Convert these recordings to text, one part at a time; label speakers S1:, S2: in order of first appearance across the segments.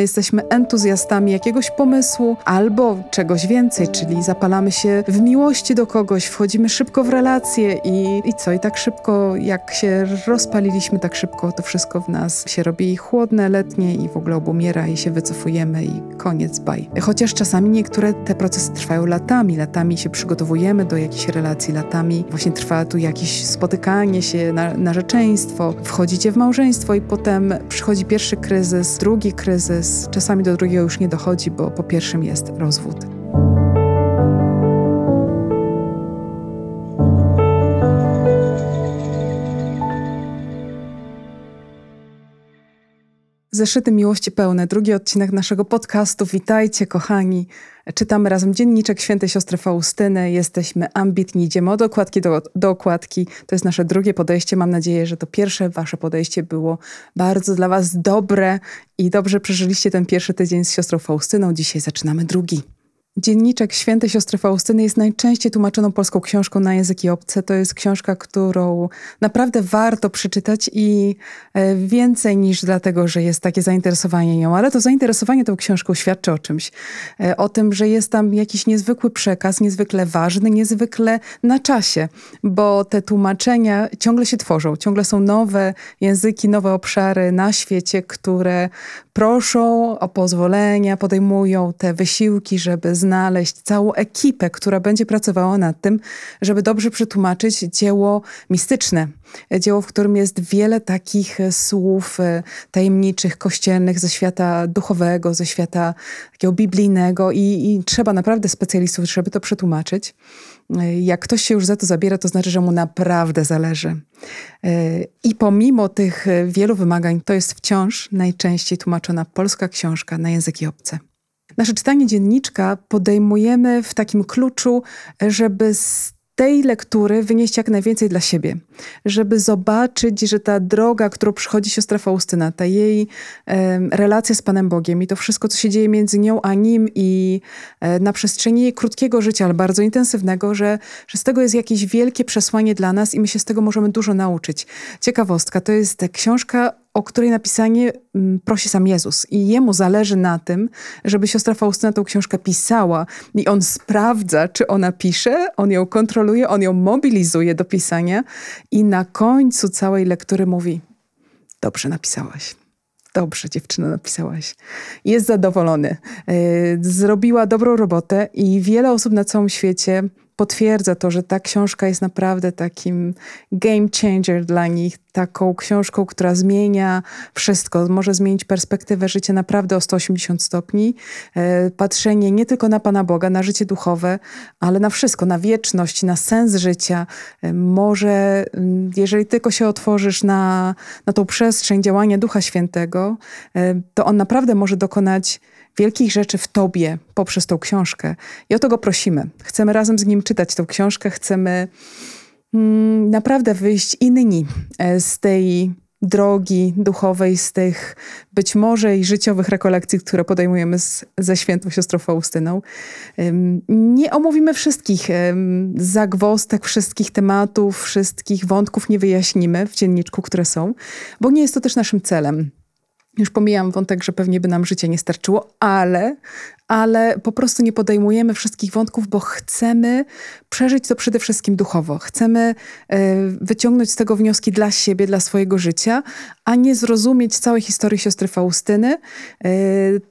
S1: Jesteśmy entuzjastami jakiegoś pomysłu albo czegoś więcej, czyli zapalamy się w miłości do kogoś, wchodzimy szybko w relacje i, i co? I tak szybko, jak się rozpaliliśmy, tak szybko to wszystko w nas się robi chłodne, letnie i w ogóle obumiera i się wycofujemy i koniec, baj. Chociaż czasami niektóre te procesy trwają latami, latami się przygotowujemy do jakichś relacji, latami właśnie trwa tu jakieś spotykanie się, na, narzeczeństwo, wchodzicie w małżeństwo i potem przychodzi pierwszy kryzys, drugi kryzys, czasami do drugiego już nie dochodzi, bo po pierwszym jest rozwód. Zeszyty Miłości Pełne, drugi odcinek naszego podcastu. Witajcie, kochani. Czytamy razem dzienniczek Świętej Siostry Faustyny. Jesteśmy ambitni, idziemy od okładki do, do okładki. To jest nasze drugie podejście. Mam nadzieję, że to pierwsze wasze podejście było bardzo dla was dobre i dobrze przeżyliście ten pierwszy tydzień z siostrą Faustyną. Dzisiaj zaczynamy drugi. Dzienniczek Świętej Siostry Faustyny jest najczęściej tłumaczoną polską książką na języki obce. To jest książka, którą naprawdę warto przeczytać i e, więcej niż dlatego, że jest takie zainteresowanie nią, ale to zainteresowanie tą książką świadczy o czymś. E, o tym, że jest tam jakiś niezwykły przekaz, niezwykle ważny, niezwykle na czasie, bo te tłumaczenia ciągle się tworzą, ciągle są nowe języki, nowe obszary na świecie, które proszą o pozwolenia, podejmują te wysiłki, żeby znaleźć całą ekipę, która będzie pracowała nad tym, żeby dobrze przetłumaczyć dzieło mistyczne. Dzieło, w którym jest wiele takich słów e, tajemniczych, kościelnych ze świata duchowego, ze świata takiego biblijnego i, i trzeba naprawdę specjalistów, żeby to przetłumaczyć. E, jak ktoś się już za to zabiera, to znaczy, że mu naprawdę zależy. E, I pomimo tych wielu wymagań, to jest wciąż najczęściej tłumaczona polska książka na języki obce. Nasze czytanie dzienniczka podejmujemy w takim kluczu, żeby z tej lektury wynieść jak najwięcej dla siebie, żeby zobaczyć, że ta droga, którą przychodzi siostra Faustyna, ta jej e, relacja z Panem Bogiem i to wszystko, co się dzieje między nią a nim i e, na przestrzeni jej krótkiego życia, ale bardzo intensywnego, że, że z tego jest jakieś wielkie przesłanie dla nas i my się z tego możemy dużo nauczyć. Ciekawostka, to jest książka o której napisanie mm, prosi sam Jezus. I jemu zależy na tym, żeby siostra Faustyna tą książkę pisała. I on sprawdza, czy ona pisze, on ją kontroluje, on ją mobilizuje do pisania. I na końcu całej lektury mówi: Dobrze napisałaś. Dobrze, dziewczyna, napisałaś. Jest zadowolony. E, zrobiła dobrą robotę i wiele osób na całym świecie potwierdza to, że ta książka jest naprawdę takim game changer dla nich, taką książką, która zmienia wszystko, może zmienić perspektywę życia naprawdę o 180 stopni. E, patrzenie nie tylko na Pana Boga, na życie duchowe, ale na wszystko, na wieczność, na sens życia. E, może, mm, jeżeli tylko się otworzysz na, na tą przestrzeń działania Ducha Świętego, e, to on naprawdę może dokonać wielkich rzeczy w Tobie poprzez tą książkę. I o to go prosimy. Chcemy razem z nim czytać tą książkę, chcemy mm, naprawdę wyjść inni e, z tej drogi duchowej, z tych być może i życiowych rekolekcji, które podejmujemy z, ze świętą siostrą Faustyną. Nie omówimy wszystkich zagwostek, wszystkich tematów, wszystkich wątków nie wyjaśnimy w dzienniczku, które są, bo nie jest to też naszym celem. Już pomijam wątek, że pewnie by nam życie nie starczyło, ale ale po prostu nie podejmujemy wszystkich wątków, bo chcemy przeżyć to przede wszystkim duchowo. Chcemy e, wyciągnąć z tego wnioski dla siebie, dla swojego życia, a nie zrozumieć całej historii siostry Faustyny. E,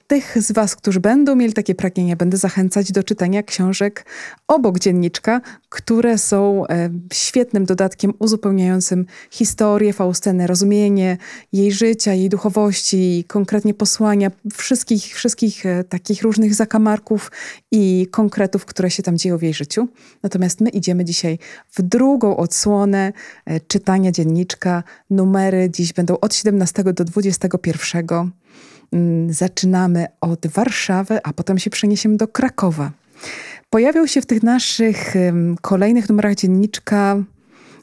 S1: tych z Was, którzy będą mieli takie pragnienia, będę zachęcać do czytania książek obok dzienniczka, które są e, świetnym dodatkiem uzupełniającym historię Faustyny, rozumienie jej życia, jej duchowości, konkretnie posłania, wszystkich, wszystkich takich różnych różnych zakamarków i konkretów, które się tam dzieją w jej życiu. Natomiast my idziemy dzisiaj w drugą odsłonę e, czytania dzienniczka. Numery dziś będą od 17 do 21. Mm, zaczynamy od Warszawy, a potem się przeniesiemy do Krakowa. Pojawią się w tych naszych kolejnych numerach dzienniczka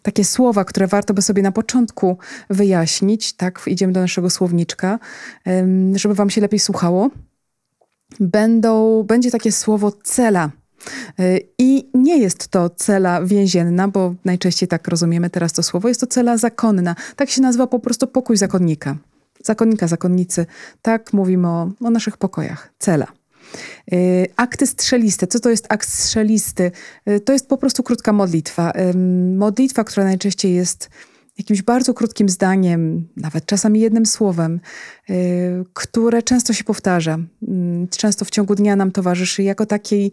S1: takie słowa, które warto by sobie na początku wyjaśnić. Tak, idziemy do naszego słowniczka, żeby wam się lepiej słuchało będą, będzie takie słowo cela. Y, I nie jest to cela więzienna, bo najczęściej tak rozumiemy teraz to słowo, jest to cela zakonna. Tak się nazywa po prostu pokój zakonnika. zakonnika, zakonnicy. Tak mówimy o, o naszych pokojach. Cela. Y, akty strzeliste. Co to jest akt strzelisty? Y, to jest po prostu krótka modlitwa. Modlitwa, która najczęściej jest jakimś bardzo krótkim zdaniem, nawet czasami jednym słowem, y, które często się powtarza. Często w ciągu dnia nam towarzyszy jako takiej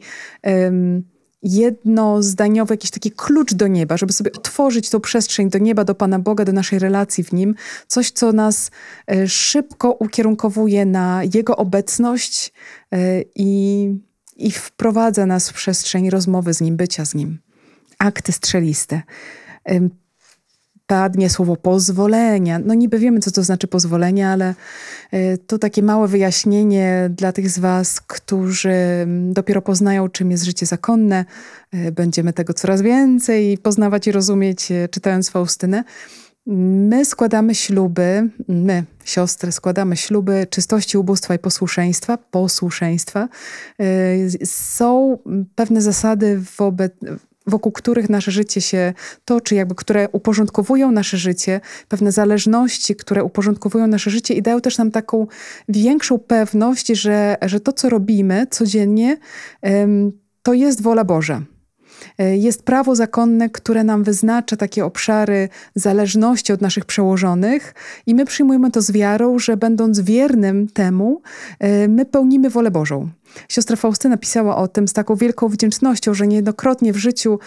S1: jednozdaniowy, jakiś taki klucz do nieba, żeby sobie otworzyć tą przestrzeń do nieba, do Pana Boga, do naszej relacji w Nim. Coś, co nas e, szybko ukierunkowuje na Jego obecność e, i, i wprowadza nas w przestrzeń rozmowy z Nim, bycia z Nim. Akty strzeliste padnie słowo pozwolenia. No niby wiemy, co to znaczy pozwolenie, ale e, to takie małe wyjaśnienie dla tych z Was, którzy mm, dopiero poznają, czym jest życie zakonne. E, będziemy tego coraz więcej poznawać i rozumieć, e, czytając Faustynę. My składamy śluby, my, siostry, składamy śluby czystości, ubóstwa i posłuszeństwa, posłuszeństwa. Są pewne zasady wobec, wokół których nasze życie się toczy, jakby które uporządkowują nasze życie, pewne zależności, które uporządkowują nasze życie i dają też nam taką większą pewność, że, że to, co robimy codziennie, to jest wola Boża. E, jest prawo zakonne, które nam wyznacza takie obszary zależności od naszych przełożonych, i my przyjmujemy to z wiarą, że będąc wiernym temu, e, my pełnimy wolę Bożą. Siostra Faustyna pisała o tym z taką wielką wdzięcznością, że niejednokrotnie w życiu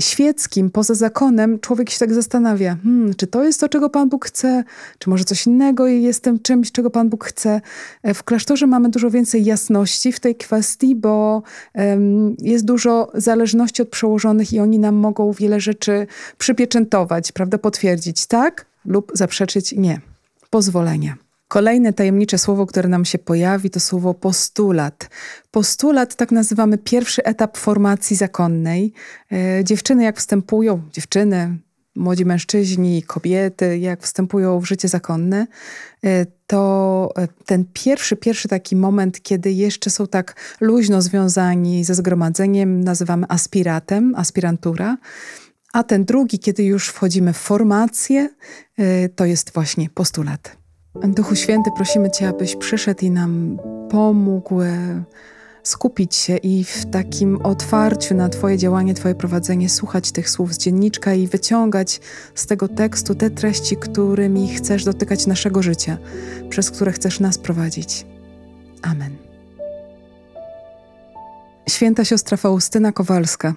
S1: świeckim, poza zakonem, człowiek się tak zastanawia, hmm, czy to jest to, czego Pan Bóg chce, czy może coś innego jest tym czymś, czego Pan Bóg chce. E, w klasztorze mamy dużo więcej jasności w tej kwestii, bo um, jest dużo zależności od przełożonych i oni nam mogą wiele rzeczy przypieczętować, prawda, potwierdzić tak lub zaprzeczyć nie. Pozwolenie. Kolejne tajemnicze słowo, które nam się pojawi, to słowo postulat. Postulat tak nazywamy pierwszy etap formacji zakonnej. E, dziewczyny, jak wstępują, dziewczyny, młodzi mężczyźni, kobiety, jak wstępują w życie zakonne, e, to e, ten pierwszy, pierwszy taki moment, kiedy jeszcze są tak luźno związani ze zgromadzeniem, nazywamy aspiratem, aspirantura. A ten drugi, kiedy już wchodzimy w formację, to jest właśnie postulat. Duchu Święty, prosimy Cię, abyś przyszedł i nam pomógł e, skupić się i w takim otwarciu na Twoje działanie, Twoje prowadzenie, słuchać tych słów z dzienniczka i wyciągać z tego tekstu te treści, którymi chcesz dotykać naszego życia, przez które chcesz nas prowadzić. Amen. Święta siostra Faustyna Kowalska,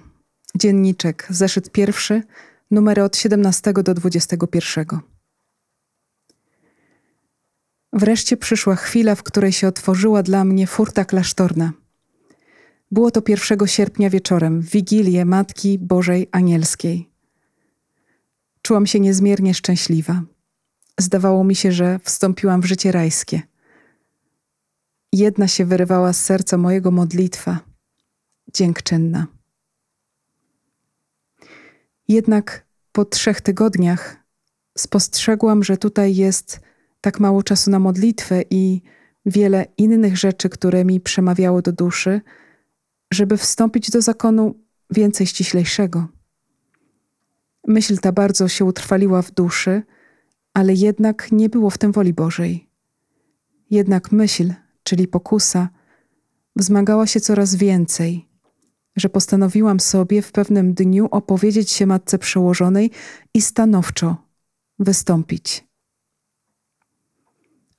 S1: dzienniczek, zeszyt pierwszy, numery od 17 do 21. Wreszcie przyszła chwila, w której się otworzyła dla mnie furta klasztorna. Było to 1 sierpnia wieczorem, w Wigilię Matki Bożej Anielskiej. Czułam się niezmiernie szczęśliwa. Zdawało mi się, że wstąpiłam w życie rajskie. Jedna się wyrywała z serca mojego modlitwa, dziękczynna. Jednak po trzech tygodniach spostrzegłam, że tutaj jest tak mało czasu na modlitwę i wiele innych rzeczy, które mi przemawiały do duszy, żeby wstąpić do zakonu więcej ściślejszego. Myśl ta bardzo się utrwaliła w duszy, ale jednak nie było w tym woli Bożej. Jednak myśl, czyli pokusa, wzmagała się coraz więcej, że postanowiłam sobie w pewnym dniu opowiedzieć się matce przełożonej i stanowczo wystąpić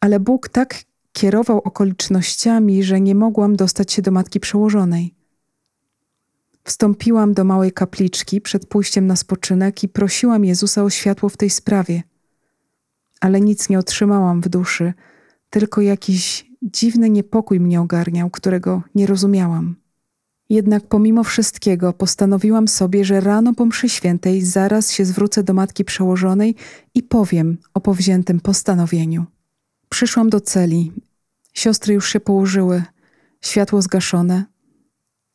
S1: ale Bóg tak kierował okolicznościami, że nie mogłam dostać się do matki przełożonej. Wstąpiłam do małej kapliczki przed pójściem na spoczynek i prosiłam Jezusa o światło w tej sprawie. Ale nic nie otrzymałam w duszy, tylko jakiś dziwny niepokój mnie ogarniał, którego nie rozumiałam. Jednak pomimo wszystkiego postanowiłam sobie, że rano po mszy świętej zaraz się zwrócę do matki przełożonej i powiem o powziętym postanowieniu. Przyszłam do celi. Siostry już się położyły, światło zgaszone.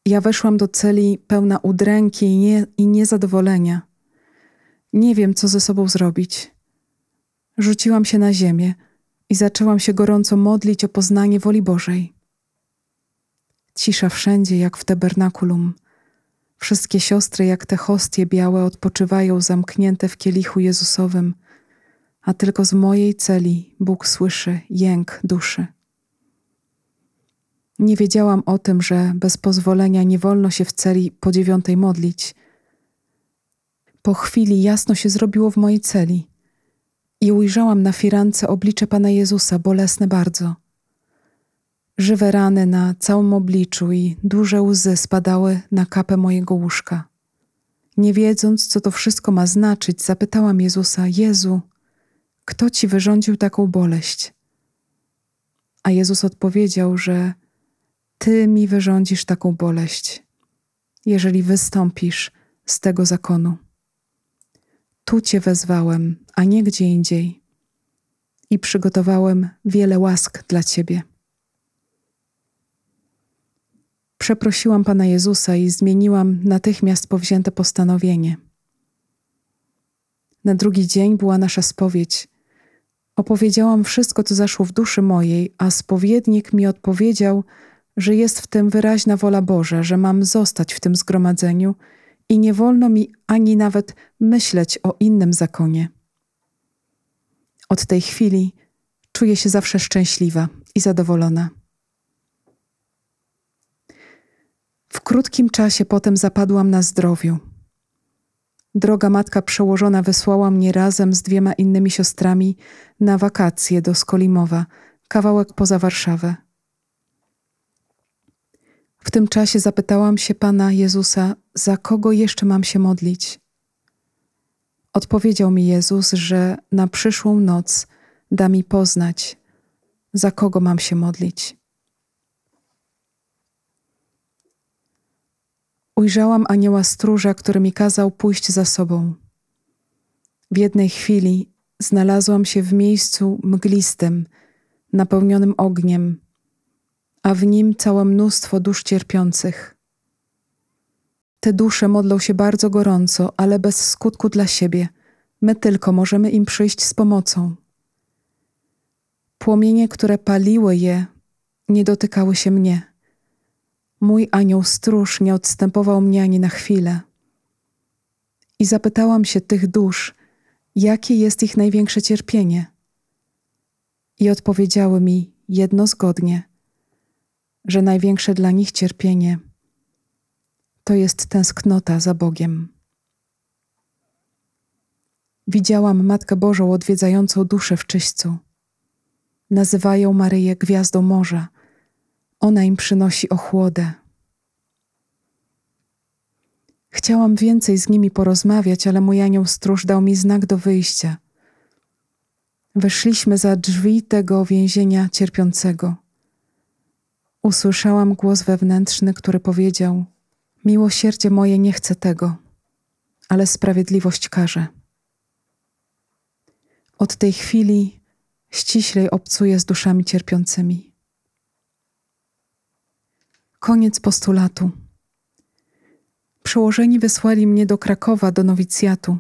S1: Ja weszłam do celi pełna udręki i, nie, i niezadowolenia. Nie wiem, co ze sobą zrobić. Rzuciłam się na ziemię i zaczęłam się gorąco modlić o poznanie woli Bożej. Cisza wszędzie, jak w tabernakulum. Wszystkie siostry, jak te hostie białe, odpoczywają zamknięte w kielichu Jezusowym – a tylko z mojej celi Bóg słyszy jęk duszy. Nie wiedziałam o tym, że bez pozwolenia nie wolno się w celi po dziewiątej modlić. Po chwili jasno się zrobiło w mojej celi i ujrzałam na firance oblicze Pana Jezusa, bolesne bardzo. Żywe rany na całym obliczu i duże łzy spadały na kapę mojego łóżka. Nie wiedząc, co to wszystko ma znaczyć, zapytałam Jezusa: Jezu, kto ci wyrządził taką boleść? A Jezus odpowiedział, że Ty mi wyrządzisz taką boleść, jeżeli wystąpisz z tego zakonu. Tu Cię wezwałem, a nie gdzie indziej, i przygotowałem wiele łask dla Ciebie. Przeprosiłam Pana Jezusa i zmieniłam natychmiast powzięte postanowienie. Na drugi dzień była nasza spowiedź. Opowiedziałam wszystko, co zaszło w duszy mojej, a spowiednik mi odpowiedział, że jest w tym wyraźna wola Boża, że mam zostać w tym zgromadzeniu i nie wolno mi ani nawet myśleć o innym zakonie. Od tej chwili czuję się zawsze szczęśliwa i zadowolona. W krótkim czasie potem zapadłam na zdrowiu. Droga matka przełożona wysłała mnie razem z dwiema innymi siostrami na wakacje do Skolimowa, kawałek poza Warszawę. W tym czasie zapytałam się Pana Jezusa, za kogo jeszcze mam się modlić. Odpowiedział mi Jezus, że na przyszłą noc da mi poznać, za kogo mam się modlić. Ujrzałam anioła stróża, który mi kazał pójść za sobą. W jednej chwili znalazłam się w miejscu mglistym, napełnionym ogniem, a w nim całe mnóstwo dusz cierpiących. Te dusze modlą się bardzo gorąco, ale bez skutku dla siebie. My tylko możemy im przyjść z pomocą. Płomienie, które paliły je, nie dotykały się mnie. Mój anioł stróż nie odstępował mnie ani na chwilę. I zapytałam się tych dusz, jakie jest ich największe cierpienie. I odpowiedziały mi jedno zgodnie, że największe dla nich cierpienie to jest tęsknota za Bogiem. Widziałam Matkę Bożą odwiedzającą duszę w czyśćcu. Nazywają Maryję gwiazdą morza – ona im przynosi ochłodę. Chciałam więcej z nimi porozmawiać, ale mój anioł stróż dał mi znak do wyjścia. Weszliśmy za drzwi tego więzienia cierpiącego. Usłyszałam głos wewnętrzny, który powiedział: Miłosierdzie moje nie chce tego, ale sprawiedliwość każe. Od tej chwili ściślej obcuję z duszami cierpiącymi. Koniec postulatu. Przełożeni wysłali mnie do Krakowa, do nowicjatu.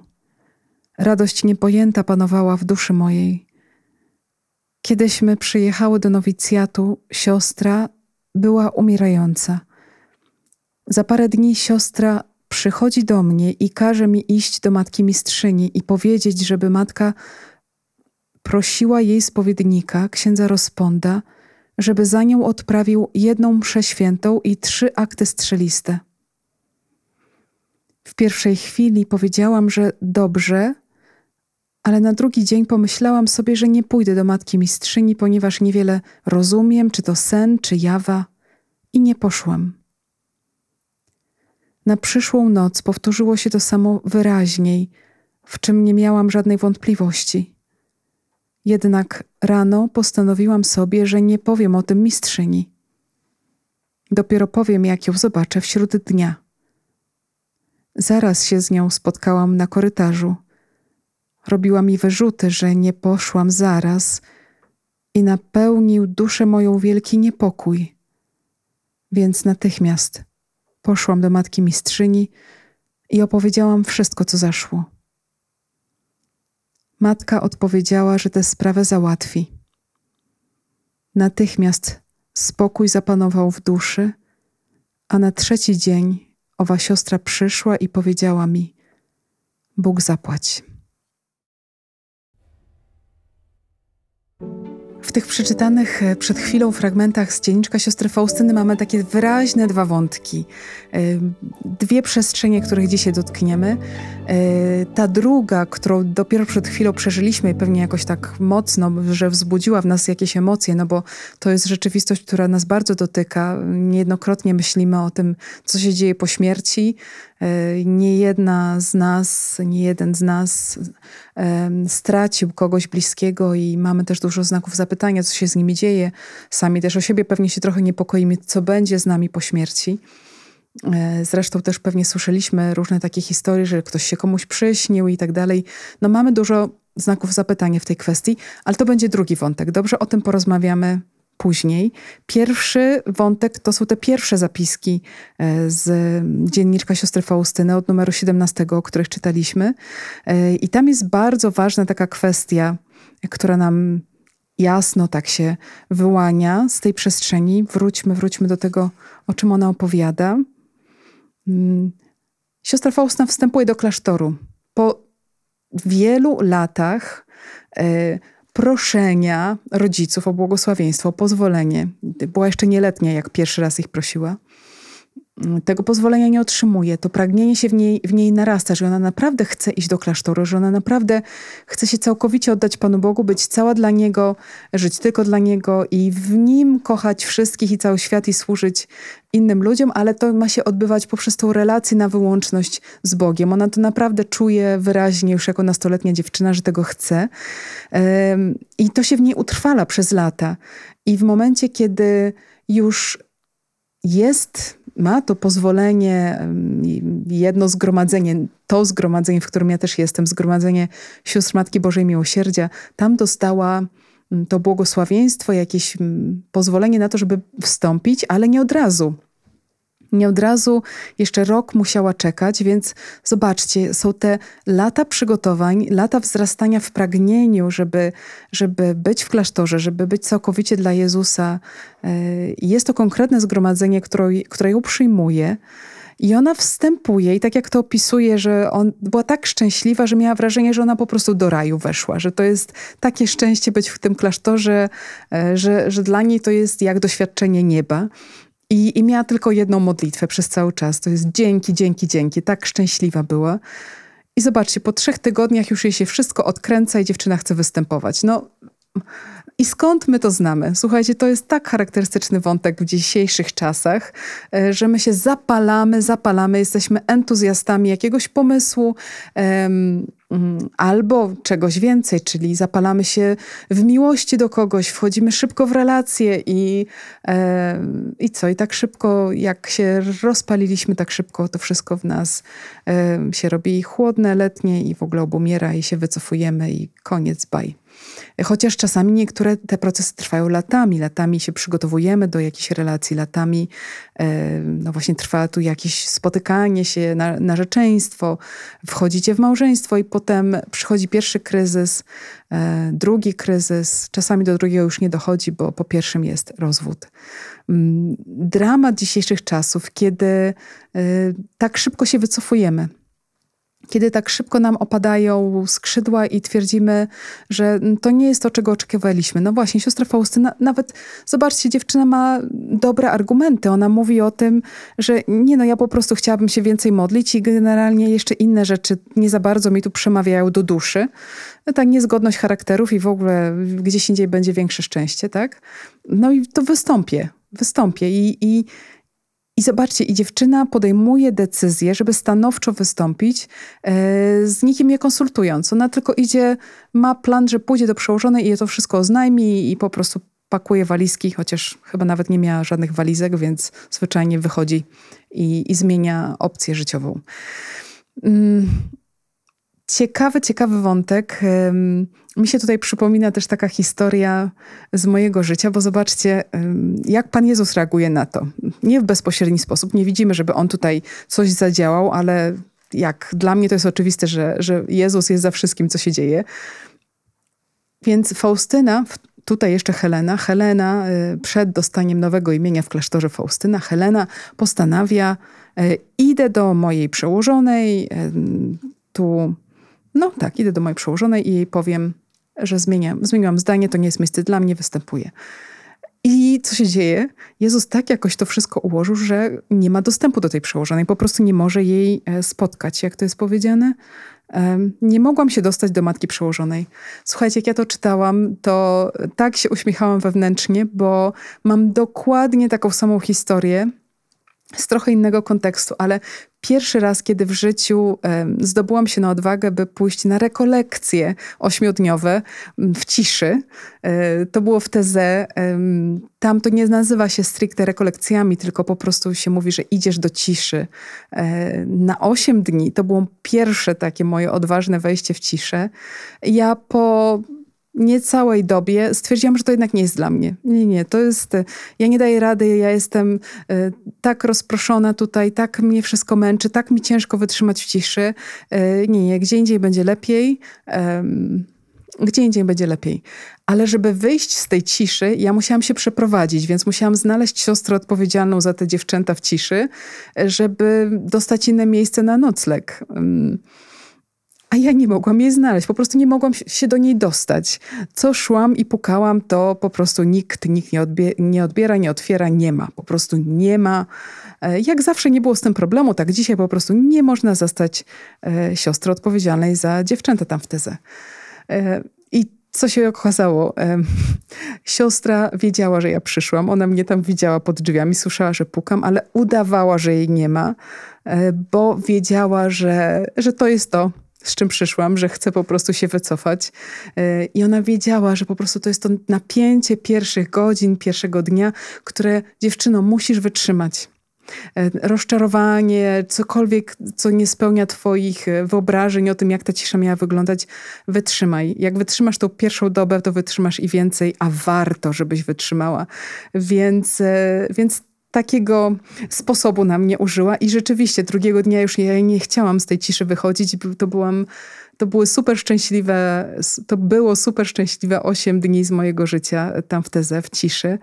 S1: Radość niepojęta panowała w duszy mojej. Kiedyśmy przyjechały do nowicjatu, siostra była umierająca. Za parę dni siostra przychodzi do mnie i każe mi iść do matki mistrzyni i powiedzieć, żeby matka prosiła jej spowiednika, księdza Rozponda, żeby za nią odprawił jedną mszę świętą i trzy akty strzeliste. W pierwszej chwili powiedziałam, że dobrze, ale na drugi dzień pomyślałam sobie, że nie pójdę do matki mistrzyni, ponieważ niewiele rozumiem, czy to sen, czy jawa, i nie poszłam. Na przyszłą noc powtórzyło się to samo wyraźniej, w czym nie miałam żadnej wątpliwości. Jednak rano postanowiłam sobie, że nie powiem o tym mistrzyni. Dopiero powiem, jak ją zobaczę wśród dnia. Zaraz się z nią spotkałam na korytarzu. Robiła mi wyrzuty, że nie poszłam zaraz i napełnił duszę moją wielki niepokój. Więc natychmiast poszłam do matki mistrzyni i opowiedziałam wszystko, co zaszło. Matka odpowiedziała, że tę sprawę załatwi. Natychmiast spokój zapanował w duszy, a na trzeci dzień owa siostra przyszła i powiedziała mi: Bóg zapłać. W tych przeczytanych e, przed chwilą fragmentach z dzienniczka siostry Faustyny mamy takie wyraźne dwa wątki. E, dwie przestrzenie, których dzisiaj dotkniemy. E, ta druga, którą dopiero przed chwilą przeżyliśmy i pewnie jakoś tak mocno, że wzbudziła w nas jakieś emocje, no bo to jest rzeczywistość, która nas bardzo dotyka. Niejednokrotnie myślimy o tym, co się dzieje po śmierci. Nie jedna z nas, nie jeden z nas stracił kogoś bliskiego i mamy też dużo znaków zapytania, co się z nimi dzieje. Sami też o siebie pewnie się trochę niepokoimy, co będzie z nami po śmierci. E, zresztą też pewnie słyszeliśmy różne takie historie, że ktoś się komuś przyśnił i tak dalej. No mamy dużo znaków zapytania w tej kwestii, ale to będzie drugi wątek. Dobrze, o tym porozmawiamy później. Pierwszy wątek to są te pierwsze zapiski e, z dzienniczka siostry Faustyny od numeru 17, o których czytaliśmy. E, I tam jest bardzo ważna taka kwestia, która nam jasno tak się wyłania z tej przestrzeni. Wróćmy, wróćmy do tego, o czym ona opowiada. Mm. Siostra Faustyna wstępuje do klasztoru. Po wielu latach e, proszenia rodziców o błogosławieństwo, o pozwolenie. Była jeszcze nieletnia, jak pierwszy raz ich prosiła. Tego pozwolenia nie otrzymuje. To pragnienie się w niej, w niej narasta, że ona naprawdę chce iść do klasztoru, że ona naprawdę chce się całkowicie oddać Panu Bogu, być cała dla Niego, żyć tylko dla Niego i w Nim kochać wszystkich i cały świat i służyć innym ludziom, ale to ma się odbywać poprzez tą relację na wyłączność z Bogiem. Ona to naprawdę czuje wyraźnie już jako nastoletnia dziewczyna, że tego chce. I to się w niej utrwala przez lata. I w momencie, kiedy już jest, ma to pozwolenie, jedno zgromadzenie, to zgromadzenie, w którym ja też jestem, zgromadzenie sióstr Matki Bożej Miłosierdzia, tam dostała to błogosławieństwo, jakieś pozwolenie na to, żeby wstąpić, ale nie od razu. Nie od razu jeszcze rok musiała czekać, więc zobaczcie, są te lata przygotowań, lata wzrastania w pragnieniu, żeby, żeby być w klasztorze, żeby być całkowicie dla Jezusa. E, jest to konkretne zgromadzenie, które, które ją przyjmuje. I ona wstępuje i tak jak to opisuje, że on była tak szczęśliwa, że miała wrażenie, że ona po prostu do raju weszła, że to jest takie szczęście być w tym klasztorze, e, że, że dla niej to jest jak doświadczenie nieba. I, I miała tylko jedną modlitwę przez cały czas. To jest dzięki, dzięki, dzięki. Tak szczęśliwa była. I zobaczcie, po trzech tygodniach już jej się wszystko odkręca i dziewczyna chce występować. No, i skąd my to znamy? Słuchajcie, to jest tak charakterystyczny wątek w dzisiejszych czasach, e, że my się zapalamy, zapalamy, jesteśmy entuzjastami jakiegoś pomysłu um, albo czegoś więcej, czyli zapalamy się w miłości do kogoś, wchodzimy szybko w relacje i, um, i co? I tak szybko, jak się rozpaliliśmy, tak szybko to wszystko w nas um, się robi chłodne, letnie i w ogóle obumiera i się wycofujemy i koniec, baj. Chociaż czasami niektóre te procesy trwają latami, latami się przygotowujemy do jakichś relacji, latami e, no właśnie trwa tu jakieś spotykanie się, na, narzeczeństwo, wchodzicie w małżeństwo i potem przychodzi pierwszy kryzys, e, drugi kryzys, czasami do drugiego już nie dochodzi, bo po pierwszym jest rozwód. Mm, dramat dzisiejszych czasów, kiedy e, tak szybko się wycofujemy kiedy tak szybko nam opadają skrzydła i twierdzimy, że to nie jest to, czego oczekiwaliśmy. No właśnie, siostra Faustyna, nawet zobaczcie, dziewczyna ma dobre argumenty. Ona mówi o tym, że nie no, ja po prostu chciałabym się więcej modlić i generalnie jeszcze inne rzeczy nie za bardzo mi tu przemawiają do duszy. Ta niezgodność charakterów i w ogóle gdzieś indziej będzie większe szczęście, tak? No i to wystąpię, wystąpię i, i i zobaczcie, i dziewczyna podejmuje decyzję, żeby stanowczo wystąpić, e, z nikim nie konsultując. Ona tylko idzie, ma plan, że pójdzie do przełożonej i je to wszystko oznajmi i po prostu pakuje walizki, chociaż chyba nawet nie miała żadnych walizek, więc zwyczajnie wychodzi i, i zmienia opcję życiową. Mm, ciekawy, ciekawy wątek. Mi się tutaj przypomina też taka historia z mojego życia, bo zobaczcie, jak Pan Jezus reaguje na to. Nie w bezpośredni sposób, nie widzimy, żeby On tutaj coś zadziałał, ale jak dla mnie to jest oczywiste, że, że Jezus jest za wszystkim, co się dzieje. Więc Faustyna, tutaj jeszcze Helena, Helena y, przed dostaniem nowego imienia w klasztorze Faustyna, Helena postanawia, y, idę do mojej przełożonej, tu, no tak, idę do mojej przełożonej i jej powiem, że zmieniam, zmieniłam zdanie, to nie jest miejsce dla mnie, występuję. I co się dzieje? Jezus tak jakoś to wszystko ułożył, że nie ma dostępu do tej przełożonej, po prostu nie może jej e, spotkać, jak to jest powiedziane. Nie mogłam się dostać do matki przełożonej. Słuchajcie, jak ja to czytałam, to tak się uśmiechałam wewnętrznie, bo mam dokładnie taką samą historię z trochę innego kontekstu, ale pierwszy raz, kiedy w życiu zdobyłam się na odwagę, by pójść na rekolekcje ośmiodniowe w ciszy, e, to było w Teze. Tam to nie nazywa się stricte rekolekcjami, tylko po prostu się mówi, że idziesz do ciszy. E, na osiem dni to było pierwsze takie moje odważne wejście w ciszę. Ja po niecałej dobie stwierdziłam, że to jednak nie jest dla mnie. Nie, nie, to jest, ja nie daję rady, ja jestem y, tak rozproszona tutaj, tak mnie wszystko męczy, tak mi ciężko wytrzymać w ciszy. Y, nie, nie, gdzie indziej będzie lepiej. Gdzie indziej będzie lepiej. Ale żeby wyjść z tej ciszy, ja musiałam się przeprowadzić, więc musiałam znaleźć siostrę odpowiedzialną za te dziewczęta w ciszy, żeby dostać inne miejsce na nocleg a ja nie mogłam jej znaleźć, po prostu nie mogłam się do niej dostać. Co szłam i pukałam, to po prostu nikt, nikt nie, odbie nie odbiera, nie otwiera, nie ma. Po prostu nie ma. E, jak zawsze nie było z tym problemu, tak dzisiaj po prostu nie można zastać e, siostry odpowiedzialnej za dziewczęta tam w tezę. I co się okazało? E, siostra wiedziała, że ja przyszłam. Ona mnie tam widziała pod drzwiami, słyszała, że pukam, ale udawała, że jej nie ma, bo wiedziała, że, że to jest to z czym przyszłam, że chcę po prostu się wycofać. E, I ona wiedziała, że po prostu to jest to napięcie pierwszych godzin, pierwszego dnia, które dziewczyno musisz wytrzymać. E, rozczarowanie, cokolwiek, co nie spełnia Twoich e, wyobrażeń o tym, jak ta cisza miała wyglądać, wytrzymaj. Jak wytrzymasz tą pierwszą dobę, to wytrzymasz i więcej, a warto, żebyś wytrzymała. Więc, więc takiego sposobu na mnie użyła i rzeczywiście drugiego dnia już ja nie chciałam z tej ciszy wychodzić. To byłam, to były super szczęśliwe, to było super szczęśliwe 8 dni z mojego życia tam w Teze, w ciszy.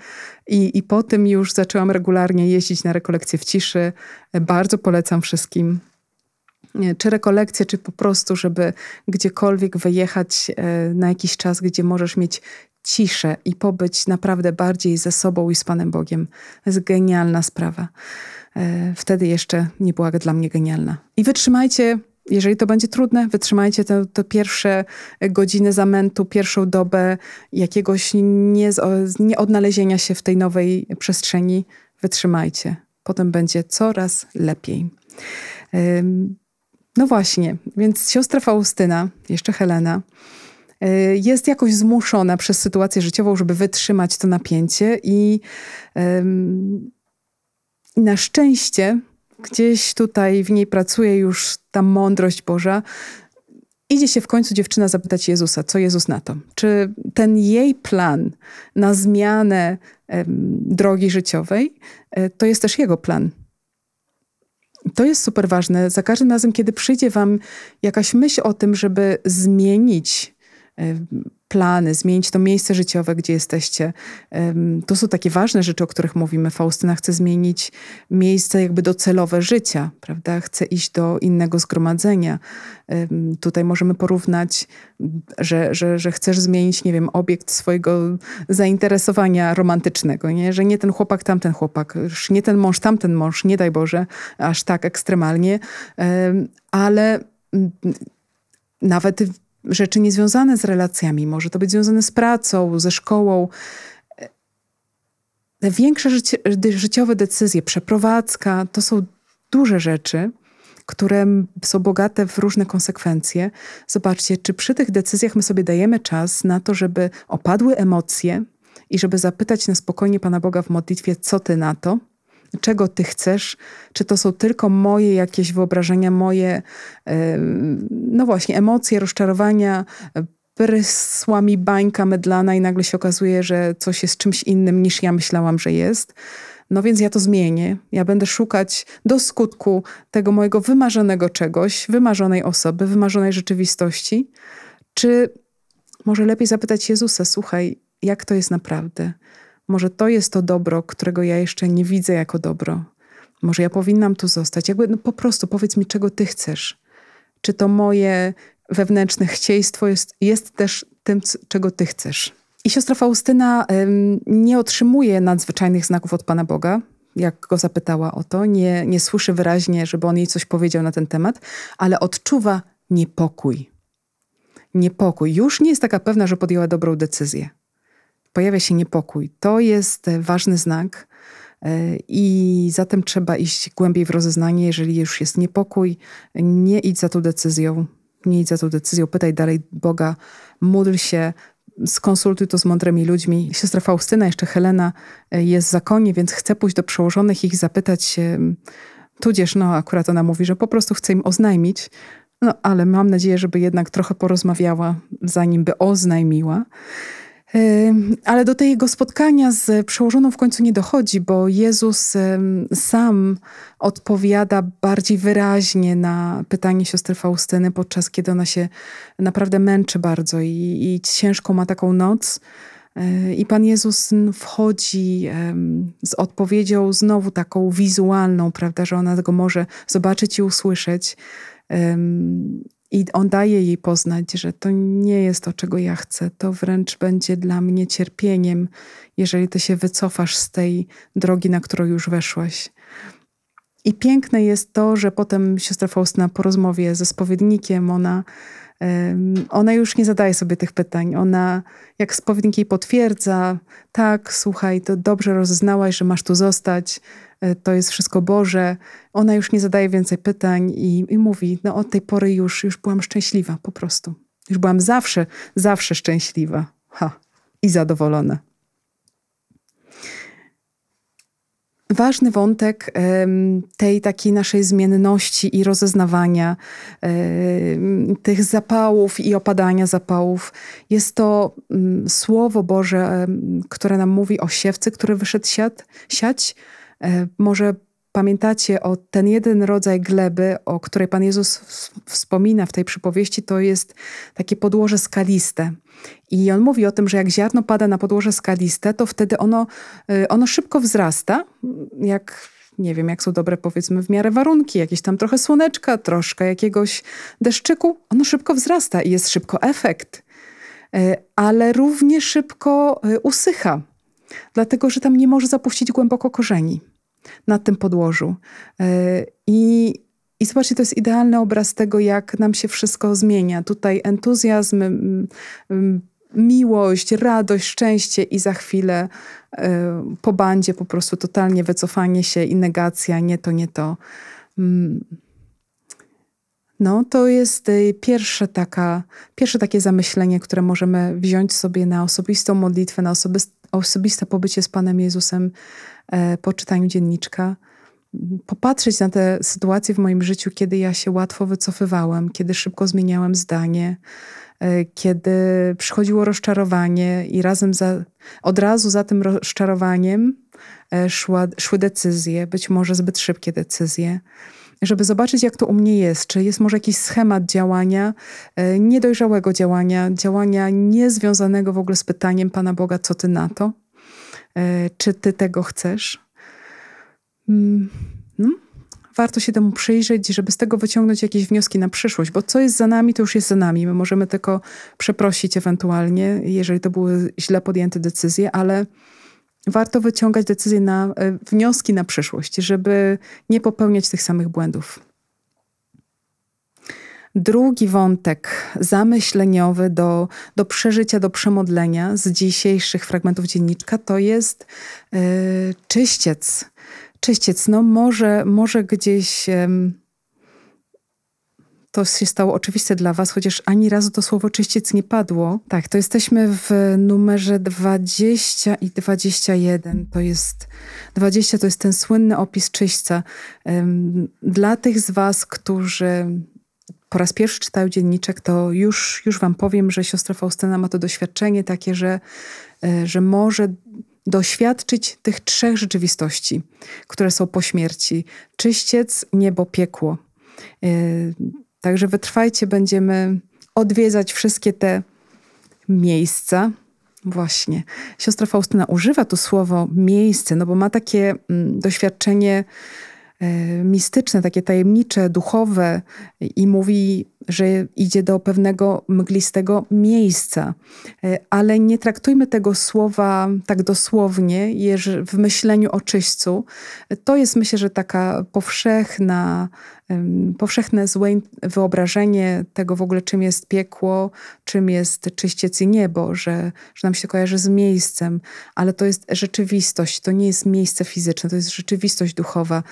S1: I, I po tym już zaczęłam regularnie jeździć na rekolekcje w ciszy. Bardzo polecam wszystkim czy rekolekcje, czy po prostu, żeby gdziekolwiek wyjechać e, na jakiś czas, gdzie możesz mieć ciszę i pobyć naprawdę bardziej ze sobą i z Panem Bogiem. To jest genialna sprawa. E, wtedy jeszcze nie była dla mnie genialna. I wytrzymajcie, jeżeli to będzie trudne, wytrzymajcie te, te pierwsze godziny zamętu, pierwszą dobę jakiegoś nie, nieodnalezienia się w tej nowej przestrzeni. Wytrzymajcie. Potem będzie coraz lepiej. No właśnie, więc siostra Faustyna, jeszcze Helena, jest jakoś zmuszona przez sytuację życiową, żeby wytrzymać to napięcie i na szczęście gdzieś tutaj w niej pracuje już ta mądrość Boża. Idzie się w końcu dziewczyna zapytać Jezusa, co Jezus na to? Czy ten jej plan na zmianę drogi życiowej e, to jest też jego plan? To jest super ważne. Za każdym razem, kiedy przyjdzie wam jakaś myśl o tym, żeby zmienić plany, zmienić to miejsce życiowe, gdzie jesteście. To są takie ważne rzeczy, o których mówimy. Faustyna chce zmienić miejsce jakby docelowe życia, prawda? Chce iść do innego zgromadzenia. Tutaj możemy porównać, że, że, że chcesz zmienić, nie wiem, obiekt swojego zainteresowania romantycznego, nie? Że nie ten chłopak, tamten chłopak, nie ten mąż, tamten mąż, nie daj Boże, aż tak ekstremalnie, ale nawet rzeczy niezwiązane z relacjami, może to być związane z pracą, ze szkołą. Te większe życie, życiowe decyzje, przeprowadzka, to są duże rzeczy, które są bogate w różne konsekwencje. Zobaczcie, czy przy tych decyzjach my sobie dajemy czas na to, żeby opadły emocje i żeby zapytać na spokojnie Pana Boga w modlitwie, co ty na to? Czego ty chcesz, czy to są tylko moje jakieś wyobrażenia, moje, no właśnie, emocje, rozczarowania, prysła mi bańka mydlana i nagle się okazuje, że coś jest czymś innym niż ja myślałam, że jest. No więc ja to zmienię. Ja będę szukać do skutku tego mojego wymarzonego czegoś, wymarzonej osoby, wymarzonej rzeczywistości. Czy może lepiej zapytać Jezusa, słuchaj, jak to jest naprawdę? Może to jest to dobro, którego ja jeszcze nie widzę jako dobro. Może ja powinnam tu zostać. Jakby no po prostu powiedz mi, czego ty chcesz. Czy to moje wewnętrzne chcieństwo jest, jest też tym, czego ty chcesz? I siostra Faustyna nie otrzymuje nadzwyczajnych znaków od Pana Boga, jak go zapytała o to. Nie, nie słyszy wyraźnie, żeby on jej coś powiedział na ten temat, ale odczuwa niepokój. Niepokój. Już nie jest taka pewna, że podjęła dobrą decyzję. Pojawia się niepokój. To jest e, ważny znak. E, I zatem trzeba iść głębiej w rozeznanie, jeżeli już jest niepokój, nie idź za tą decyzją, nie idź za tą decyzją, pytaj dalej Boga, módl się, skonsultuj to z mądrymi ludźmi. Siostra Faustyna, jeszcze Helena e, jest w zakonie, więc chce pójść do przełożonych ich zapytać tudzież no akurat ona mówi, że po prostu chce im oznajmić, no ale mam nadzieję, żeby jednak trochę porozmawiała, zanim by oznajmiła. Ale do tego spotkania z przełożoną w końcu nie dochodzi, bo Jezus sam odpowiada bardziej wyraźnie na pytanie siostry Faustyny, podczas kiedy ona się naprawdę męczy bardzo i, i ciężką ma taką noc. E, I Pan Jezus wchodzi z odpowiedzią znowu taką wizualną, prawda, że ona go może zobaczyć i usłyszeć. I on daje jej poznać, że to nie jest to, czego ja chcę. To wręcz będzie dla mnie cierpieniem, jeżeli ty się wycofasz z tej drogi, na którą już weszłaś. I piękne jest to, że potem siostra Faustyna po rozmowie ze spowiednikiem, ona ona już nie zadaje sobie tych pytań. Ona, jak spowiednik jej potwierdza, tak, słuchaj, to dobrze rozeznałaś, że masz tu zostać, e, to jest wszystko Boże. Ona już nie zadaje więcej pytań i, i mówi, no od tej pory już, już byłam szczęśliwa, po prostu. Już byłam zawsze, zawsze szczęśliwa. Ha, i zadowolona. Ważny wątek tej takiej naszej zmienności i rozeznawania tych zapałów i opadania zapałów. Jest to mm, Słowo Boże, które nam mówi o siewcy, który wyszedł siat, siać. E, może pamiętacie o ten jeden rodzaj gleby, o której Pan Jezus wspomina w tej przypowieści, to jest takie podłoże skaliste. I on mówi o tym, że jak ziarno pada na podłoże skaliste, to wtedy ono, y, ono szybko wzrasta, jak nie wiem, jak są dobre, powiedzmy, w miarę warunki, jakieś tam trochę słoneczka, troszkę jakiegoś deszczyku, ono szybko wzrasta i jest szybko efekt, y, ale równie szybko y, usycha, dlatego że tam nie może zapuścić głęboko korzeni na tym podłożu. I i zobaczcie, to jest idealny obraz tego, jak nam się wszystko zmienia. Tutaj entuzjazm, miłość, radość, szczęście i za chwilę e, po bandzie po prostu totalnie wycofanie się i negacja, nie to, nie to. Mm. No, to jest e, pierwsze, taka, pierwsze takie zamyślenie, które możemy wziąć sobie na osobistą modlitwę, na osobiste pobycie z Panem Jezusem e, po czytaniu dzienniczka. Popatrzeć na te sytuacje w moim życiu, kiedy ja się łatwo wycofywałam, kiedy szybko zmieniałam zdanie, e, kiedy przychodziło rozczarowanie i razem za, od razu za tym rozczarowaniem e, szła, szły decyzje, być może zbyt szybkie decyzje, żeby zobaczyć, jak to u mnie jest. Czy jest może jakiś schemat działania, e, niedojrzałego działania, działania niezwiązanego w ogóle z pytaniem Pana Boga, co ty na to? Czy ty tego chcesz? Mm, no, warto się temu przyjrzeć, żeby z tego wyciągnąć jakieś wnioski na przyszłość, bo co jest za nami, to już jest za nami. My możemy tylko przeprosić ewentualnie, jeżeli to były źle podjęte decyzje, ale warto wyciągać decyzje na e, wnioski na przyszłość, żeby nie popełniać tych samych błędów. Drugi wątek zamyśleniowy do, do przeżycia, do przemodlenia z dzisiejszych fragmentów dzienniczka to jest yy, czyściec czyściec. No może, może gdzieś to się stało oczywiste dla was, chociaż ani razu to słowo czyściec nie padło. Tak, to jesteśmy w numerze 20 i 21. To jest 20 to jest ten słynny opis czyśćca. Dla tych z was, którzy po raz pierwszy czytają dzienniczek, to już, już wam powiem, że siostra Faustyna ma to doświadczenie takie, że, e, że może doświadczyć tych trzech rzeczywistości, które są po śmierci: czyściec, niebo, piekło. E, także wytrwajcie, będziemy odwiedzać wszystkie te miejsca. Właśnie. Siostra Faustyna używa tu słowo miejsce, no bo ma takie mm, doświadczenie mistyczne, takie tajemnicze, duchowe i mówi że idzie do pewnego mglistego miejsca. E, ale nie traktujmy tego słowa tak dosłownie, w myśleniu o czyśćcu. To jest myślę, że taka powszechna, powszechne złe wyobrażenie tego w ogóle, czym jest piekło, czym jest czyściec i niebo, że, że nam się kojarzy z miejscem, ale to jest rzeczywistość, to nie jest miejsce fizyczne, to jest rzeczywistość duchowa.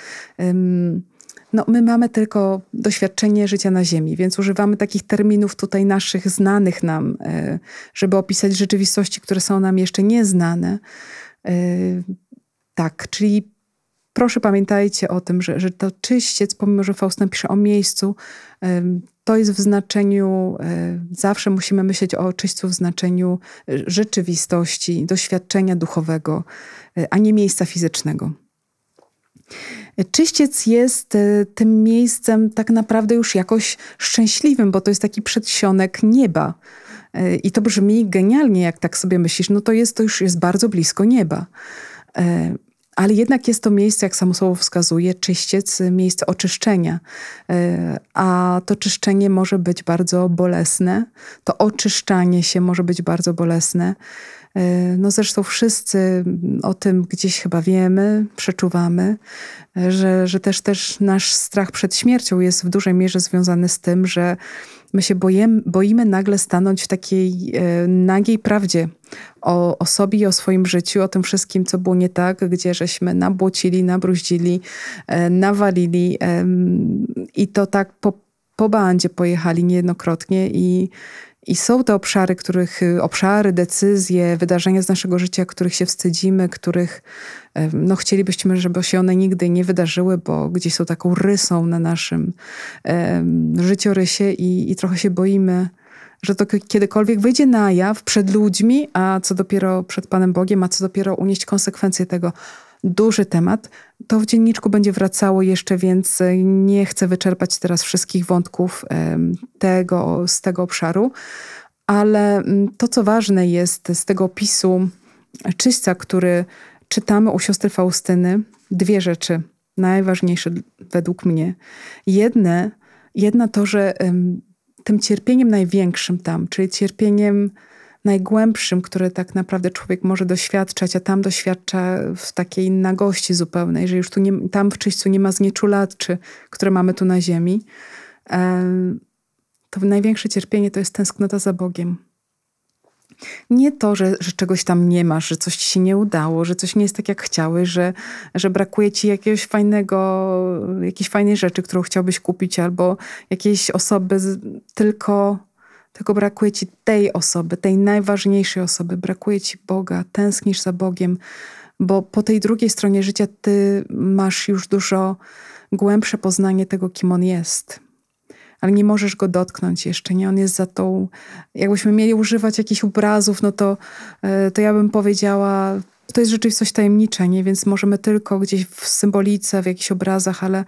S1: No, my mamy tylko doświadczenie życia na Ziemi, więc używamy takich terminów tutaj naszych znanych nam, e, żeby opisać rzeczywistości, które są nam jeszcze nieznane. E, tak, czyli proszę pamiętajcie o tym, że, że to czyściec, pomimo że Faust pisze o miejscu, e, to jest w znaczeniu, zawsze musimy myśleć o czyśćcu w znaczeniu rzeczywistości, doświadczenia duchowego, a nie miejsca fizycznego. Czyściec jest e, tym miejscem tak naprawdę już jakoś szczęśliwym, bo to jest taki przedsionek nieba. E, I to brzmi genialnie, jak tak sobie myślisz, no to jest to już jest bardzo blisko nieba. E, ale jednak jest to miejsce, jak samo słowo wskazuje, czyściec, miejsce oczyszczenia. A to czyszczenie może być bardzo bolesne, to oczyszczanie się może być bardzo bolesne. E, no zresztą wszyscy o tym gdzieś chyba wiemy, przeczuwamy, e, że, że też, też nasz strach przed śmiercią jest w dużej mierze związany z tym, że my się boimy, boimy nagle stanąć w takiej e, nagiej prawdzie o, o sobie i o swoim życiu, o tym wszystkim, co było nie tak, gdzie żeśmy nabłocili, nabruździli, nawalili i to tak po, po bandzie pojechali niejednokrotnie i i są te obszary, których, obszary, decyzje, wydarzenia z naszego życia, których się wstydzimy, których no, chcielibyśmy, żeby się one nigdy nie wydarzyły, bo gdzieś są taką rysą na naszym um, życiorysie i, i trochę się boimy, że to kiedykolwiek wyjdzie na jaw przed ludźmi, a co dopiero przed Panem Bogiem, a co dopiero unieść konsekwencje tego duży temat. To w dzienniczku będzie wracało jeszcze, więc nie chcę wyczerpać teraz wszystkich wątków tego, z tego obszaru. Ale mm, to, co ważne jest z tego opisu czyśćca, który czytamy u siostry Faustyny, dwie rzeczy najważniejsze według mnie. Jedne, jedna to, że tym cierpieniem największym tam, czyli cierpieniem najgłębszym, które tak naprawdę człowiek może doświadczać, a tam doświadcza w takiej nagości zupełnej, że już tu nie, tam w czyśćcu nie ma znieczulaczy, które mamy tu na ziemi, to największe cierpienie to jest tęsknota za Bogiem. Nie to, że, że czegoś tam nie masz, że coś ci się nie udało, że coś nie jest tak, jak chciałeś, że, że brakuje ci jakiegoś fajnego, jakiejś fajnej rzeczy, którą chciałbyś kupić, albo jakiejś osoby, tylko tylko brakuje ci tej osoby, tej najważniejszej osoby, brakuje ci Boga, tęsknisz za Bogiem, bo po tej drugiej stronie życia ty masz już dużo głębsze poznanie tego, kim On jest. Ale nie możesz go dotknąć jeszcze, nie? On jest za tą... Jakbyśmy mieli używać jakichś obrazów, no to, e, to ja bym powiedziała, to jest rzeczywistość tajemnicza, nie? Więc możemy tylko gdzieś w symbolice, w jakichś obrazach, ale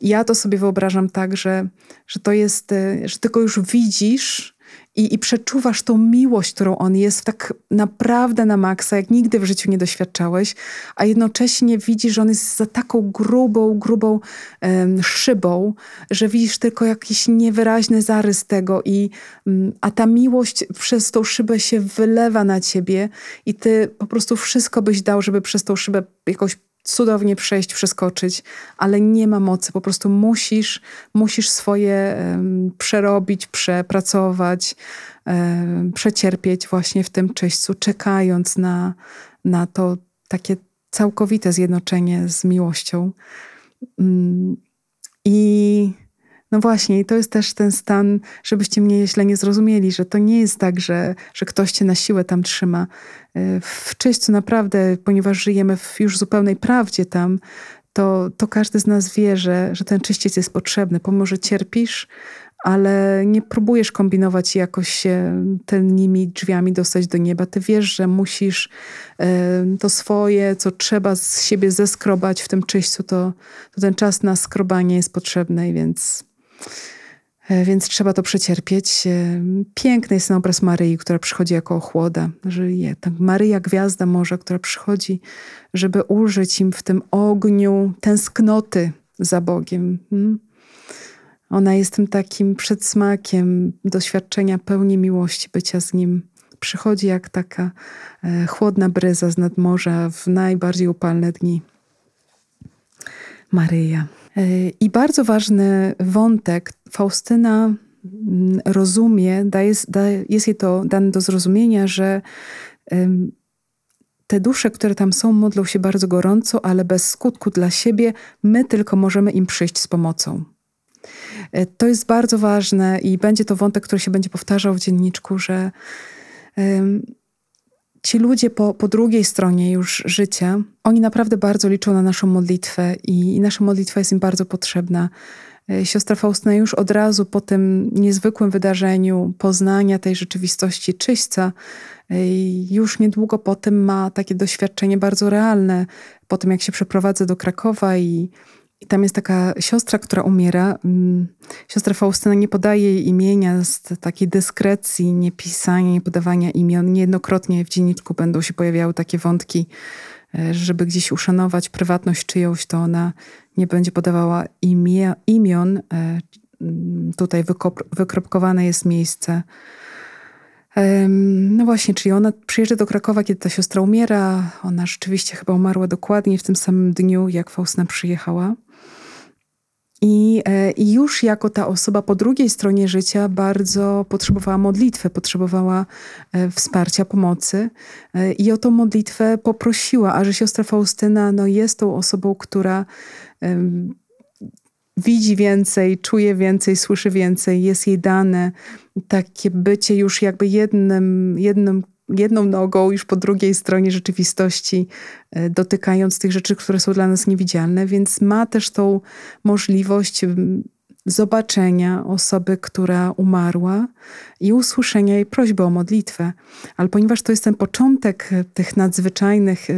S1: ja to sobie wyobrażam tak, że, że to jest, e, że tylko już widzisz i, i przeczuwasz tą miłość, którą on jest tak naprawdę na maksa, jak nigdy w życiu nie doświadczałeś, a jednocześnie widzisz, że on jest za taką grubą, grubą um, szybą, że widzisz tylko jakiś niewyraźny zarys tego, i, um, a ta miłość przez tą szybę się wylewa na ciebie i ty po prostu wszystko byś dał, żeby przez tą szybę jakoś cudownie przejść, przeskoczyć, ale nie ma mocy. Po prostu musisz, musisz swoje przerobić, przepracować, przecierpieć właśnie w tym czyśćcu, czekając na, na to takie całkowite zjednoczenie z miłością. Um, I no właśnie, to jest też ten stan, żebyście mnie źle nie zrozumieli, że to nie jest tak, że, że ktoś cię na siłę tam trzyma. E, w czyśćcu naprawdę, ponieważ żyjemy w już zupełnej prawdzie tam, to, to każdy z nas wie, że, że ten czyściec jest potrzebny. Pomimo, że cierpisz, ale nie próbujesz kombinować jakoś się tylnymi drzwiami dostać do nieba. Ty wiesz, że musisz e, to swoje, co trzeba z siebie zeskrobać w tym czyśćcu, to, to ten czas na skrobanie jest potrzebny, więc więc trzeba to przecierpieć. E, piękny jest ten obraz Maryi, która przychodzi jako ochłoda. Żyje. Tak Maryja, gwiazda morza, która przychodzi, żeby użyć im w tym ogniu tęsknoty za Bogiem. Hmm? Ona jest tym takim przedsmakiem doświadczenia pełni miłości, bycia z Nim. Przychodzi jak taka e, chłodna bryza z nadmorza w najbardziej upalne dni. Maryja. I bardzo ważny wątek. Faustyna mm, rozumie, daje, jest jej to dane do zrozumienia, że te dusze, które tam są, modlą się bardzo gorąco, ale bez skutku dla siebie. My tylko możemy im przyjść z pomocą. E, to jest bardzo ważne i będzie to wątek, który się będzie powtarzał w dzienniczku, że ci ludzie po, po drugiej stronie już życia, oni naprawdę bardzo liczą na naszą modlitwę i, i nasza modlitwa jest im bardzo potrzebna. E, siostra Faustyna już od razu po tym niezwykłym wydarzeniu poznania tej rzeczywistości czyśćca, e, już niedługo po tym ma takie doświadczenie bardzo realne. Po tym, jak się przeprowadza do Krakowa i i tam jest taka siostra, która umiera. Mm, siostra Faustyna nie podaje jej imienia z takiej dyskrecji, nie pisania, nie podawania imion. Niejednokrotnie w dzienniczku będą się pojawiały takie wątki, e, żeby gdzieś uszanować prywatność czyjąś, to ona nie będzie podawała imię, imion. E, mm, tutaj wykropkowane jest miejsce. No właśnie, czyli ona przyjeżdża do Krakowa, kiedy ta siostra umiera. Ona rzeczywiście chyba umarła dokładnie w tym samym dniu, jak Faustyna przyjechała. I, e, I, już jako ta osoba po drugiej stronie życia bardzo potrzebowała modlitwy, potrzebowała e, wsparcia, pomocy. E, I o tą modlitwę poprosiła, a że siostra Faustyna no, jest tą osobą, która um, widzi więcej, czuje więcej, słyszy więcej, jest jej dane takie bycie już jakby jednym, jednym jedną nogą już po drugiej stronie rzeczywistości, e, dotykając tych rzeczy, które są dla nas niewidzialne, więc ma też tą możliwość zobaczenia osoby, która umarła i usłyszenia jej prośby o modlitwę. Ale ponieważ to jest ten początek tych nadzwyczajnych,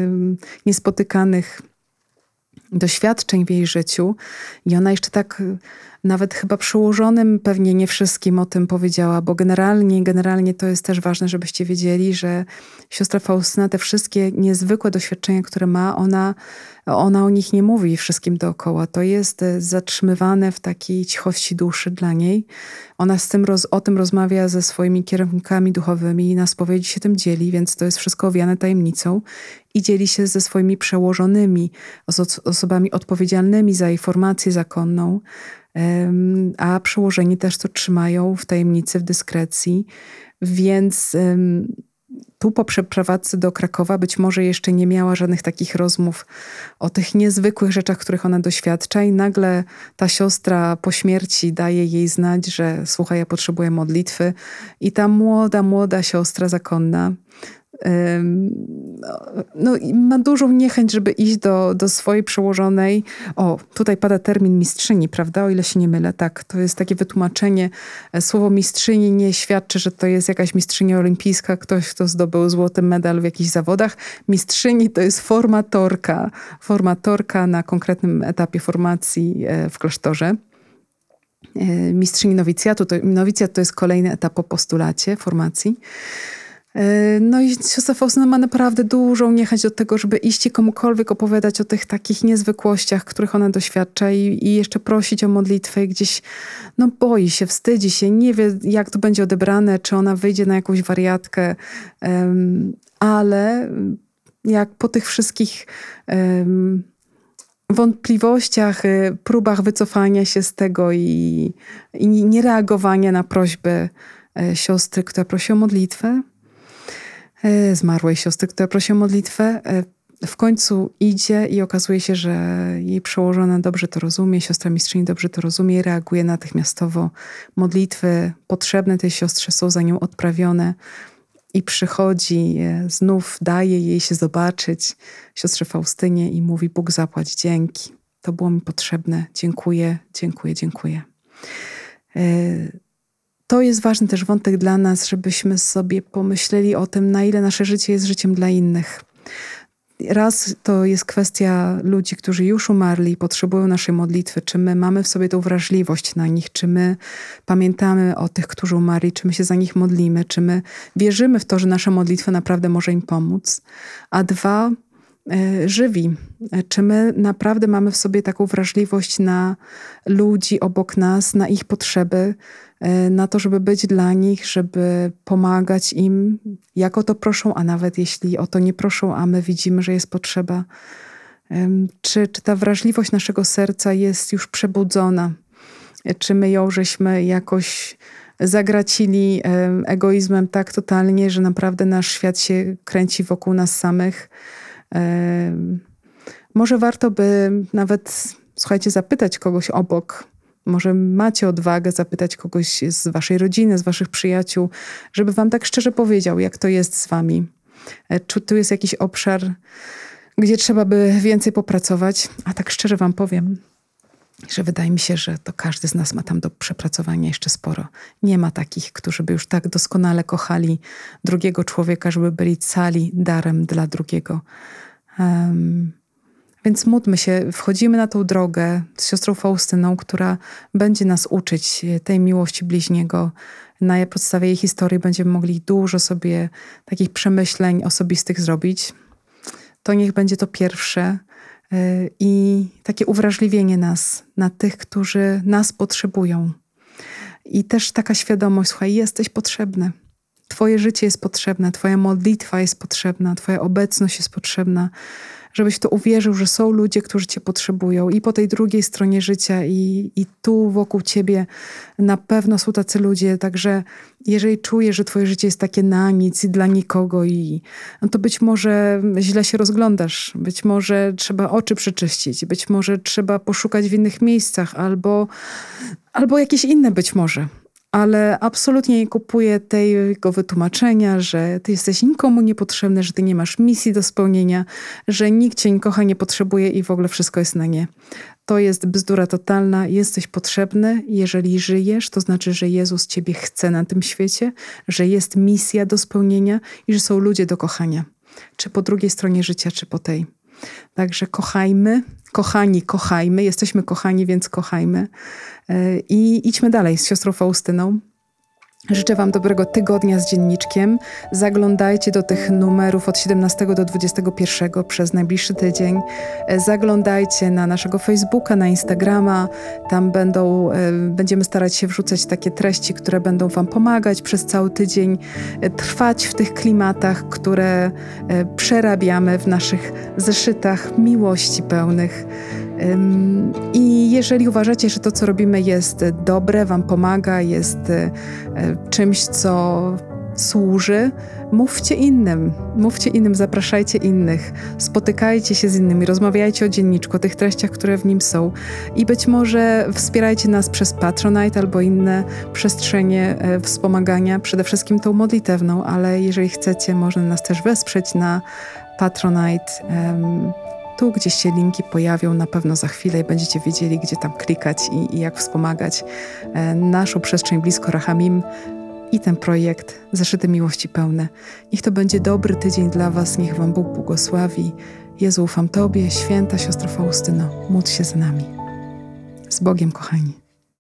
S1: niespotykanych doświadczeń w jej życiu i ona jeszcze tak nawet chyba przełożonym pewnie nie wszystkim o tym powiedziała, bo generalnie, generalnie to jest też ważne, żebyście wiedzieli, że siostra Faustyna te wszystkie niezwykłe doświadczenia, które ma, ona, ona o nich nie mówi wszystkim dookoła. To jest e, zatrzymywane w takiej cichości duszy dla niej. Ona z tym roz, o tym rozmawia ze swoimi kierownikami duchowymi i na spowiedzi się tym dzieli, więc to jest wszystko owiane tajemnicą i dzieli się ze swoimi przełożonymi, z osobami odpowiedzialnymi za jej formację zakonną a przełożeni też to trzymają w tajemnicy, w dyskrecji. Więc tu po przeprowadzce do Krakowa być może jeszcze nie miała żadnych takich rozmów o tych niezwykłych rzeczach, których ona doświadcza, i nagle ta siostra po śmierci daje jej znać, że słuchaj, ja potrzebuję modlitwy. I ta młoda, młoda siostra zakonna no, ma dużą niechęć, żeby iść do, do swojej przełożonej. O, tutaj pada termin mistrzyni, prawda? O ile się nie mylę. Tak, to jest takie wytłumaczenie. E, słowo mistrzyni nie świadczy, że to jest jakaś mistrzyni olimpijska, ktoś, kto zdobył złoty medal w jakichś zawodach. Mistrzyni to jest formatorka. Formatorka na konkretnym etapie formacji e, w klasztorze e, mistrzyni nowicjatu. To, nowicjat to jest kolejny etap po postulacie formacji. E, no i siostra Faustyna ma naprawdę dużą niechęć do tego, żeby iść i komukolwiek opowiadać o tych takich niezwykłościach, których ona doświadcza i, i jeszcze prosić o modlitwę i gdzieś no boi się, wstydzi się, nie wie jak to będzie odebrane, czy ona wyjdzie na jakąś wariatkę, um, ale jak po tych wszystkich um, wątpliwościach, y, próbach wycofania się z tego i, i niereagowania na prośby e, siostry, która prosi o modlitwę, zmarłej siostry, która prosi o modlitwę. E, w końcu idzie i okazuje się, że jej przełożona dobrze to rozumie, siostra mistrzyni dobrze to rozumie reaguje natychmiastowo. Modlitwy potrzebne tej siostrze są za nią odprawione i przychodzi, e, znów daje jej się zobaczyć siostrze Faustynie i mówi Bóg zapłać dzięki. To było mi potrzebne. Dziękuję, dziękuję, dziękuję to jest ważny też wątek dla nas, żebyśmy sobie pomyśleli o tym, na ile nasze życie jest życiem dla innych. Raz to jest kwestia ludzi, którzy już umarli i potrzebują naszej modlitwy. Czy my mamy w sobie tą wrażliwość na nich? Czy my pamiętamy o tych, którzy umarli? Czy my się za nich modlimy? Czy my wierzymy w to, że nasza modlitwa naprawdę może im pomóc? A dwa, e, żywi. E, czy my naprawdę mamy w sobie taką wrażliwość na ludzi obok nas, na ich potrzeby, na to, żeby być dla nich, żeby pomagać im, jak o to proszą, a nawet jeśli o to nie proszą, a my widzimy, że jest potrzeba. Czy, czy ta wrażliwość naszego serca jest już przebudzona? Czy my ją żeśmy jakoś zagracili egoizmem tak totalnie, że naprawdę nasz świat się kręci wokół nas samych? Może warto by nawet, słuchajcie, zapytać kogoś obok, może macie odwagę zapytać kogoś z waszej rodziny, z waszych przyjaciół, żeby wam tak szczerze powiedział, jak to jest z wami. E, czy tu jest jakiś obszar, gdzie trzeba by więcej popracować? A tak szczerze wam powiem, że wydaje mi się, że to każdy z nas ma tam do przepracowania jeszcze sporo. Nie ma takich, którzy by już tak doskonale kochali drugiego człowieka, żeby byli cali darem dla drugiego. Um, więc módlmy się, wchodzimy na tą drogę z siostrą Faustyną, która będzie nas uczyć tej miłości bliźniego. Na podstawie jej historii będziemy mogli dużo sobie takich przemyśleń osobistych zrobić. To niech będzie to pierwsze y, i takie uwrażliwienie nas na tych, którzy nas potrzebują. I też taka świadomość, słuchaj, jesteś potrzebny. Twoje życie jest potrzebne, Twoja modlitwa jest potrzebna, Twoja obecność jest potrzebna żebyś to uwierzył, że są ludzie, którzy cię potrzebują. I po tej drugiej stronie życia i, i tu wokół ciebie na pewno są tacy ludzie, także jeżeli czujesz, że twoje życie jest takie na nic i dla nikogo i no to być może źle się rozglądasz, być może trzeba oczy przeczyścić, być może trzeba poszukać w innych miejscach albo, albo jakieś inne być może ale absolutnie nie kupuję tego wytłumaczenia, że ty jesteś nikomu niepotrzebny, że ty nie masz misji do spełnienia, że nikt cię nikocha nie potrzebuje i w ogóle wszystko jest na nie. To jest bzdura totalna. Jesteś potrzebny. Jeżeli żyjesz, to znaczy, że Jezus ciebie chce na tym świecie, że jest misja do spełnienia i że są ludzie do kochania. Czy po drugiej stronie życia, czy po tej. Także kochajmy, kochani, kochajmy. Jesteśmy kochani, więc kochajmy. E, I idźmy dalej z siostrą Faustyną. Życzę Wam dobrego tygodnia z dzienniczkiem. Zaglądajcie do tych numerów od 17 do 21 przez najbliższy tydzień. E, zaglądajcie na naszego Facebooka, na Instagrama. Tam będą, e, będziemy starać się wrzucać takie treści, które będą Wam pomagać przez cały tydzień trwać w tych klimatach, które przerabiamy w naszych zeszytach miłości pełnych. I jeżeli uważacie, że to, co robimy, jest dobre, Wam pomaga, jest e, czymś, co służy, mówcie innym, mówcie innym, zapraszajcie innych, spotykajcie się z innymi, rozmawiajcie o dzienniczku, o tych treściach, które w nim są i być może wspierajcie nas przez Patronite albo inne przestrzenie e, wspomagania, przede wszystkim tą modlitewną, ale jeżeli chcecie, można nas też wesprzeć na Patronite. Um, tu gdzieś się linki pojawią na pewno za chwilę i będziecie wiedzieli, gdzie tam klikać i, i jak wspomagać e, naszą przestrzeń blisko Rahamim i ten projekt Zaszyte Miłości Pełne. Niech to będzie dobry tydzień dla Was, niech Wam Bóg błogosławi. Jezu, ufam Tobie, święta siostro Faustyno, módl się z nami. Z Bogiem, kochani.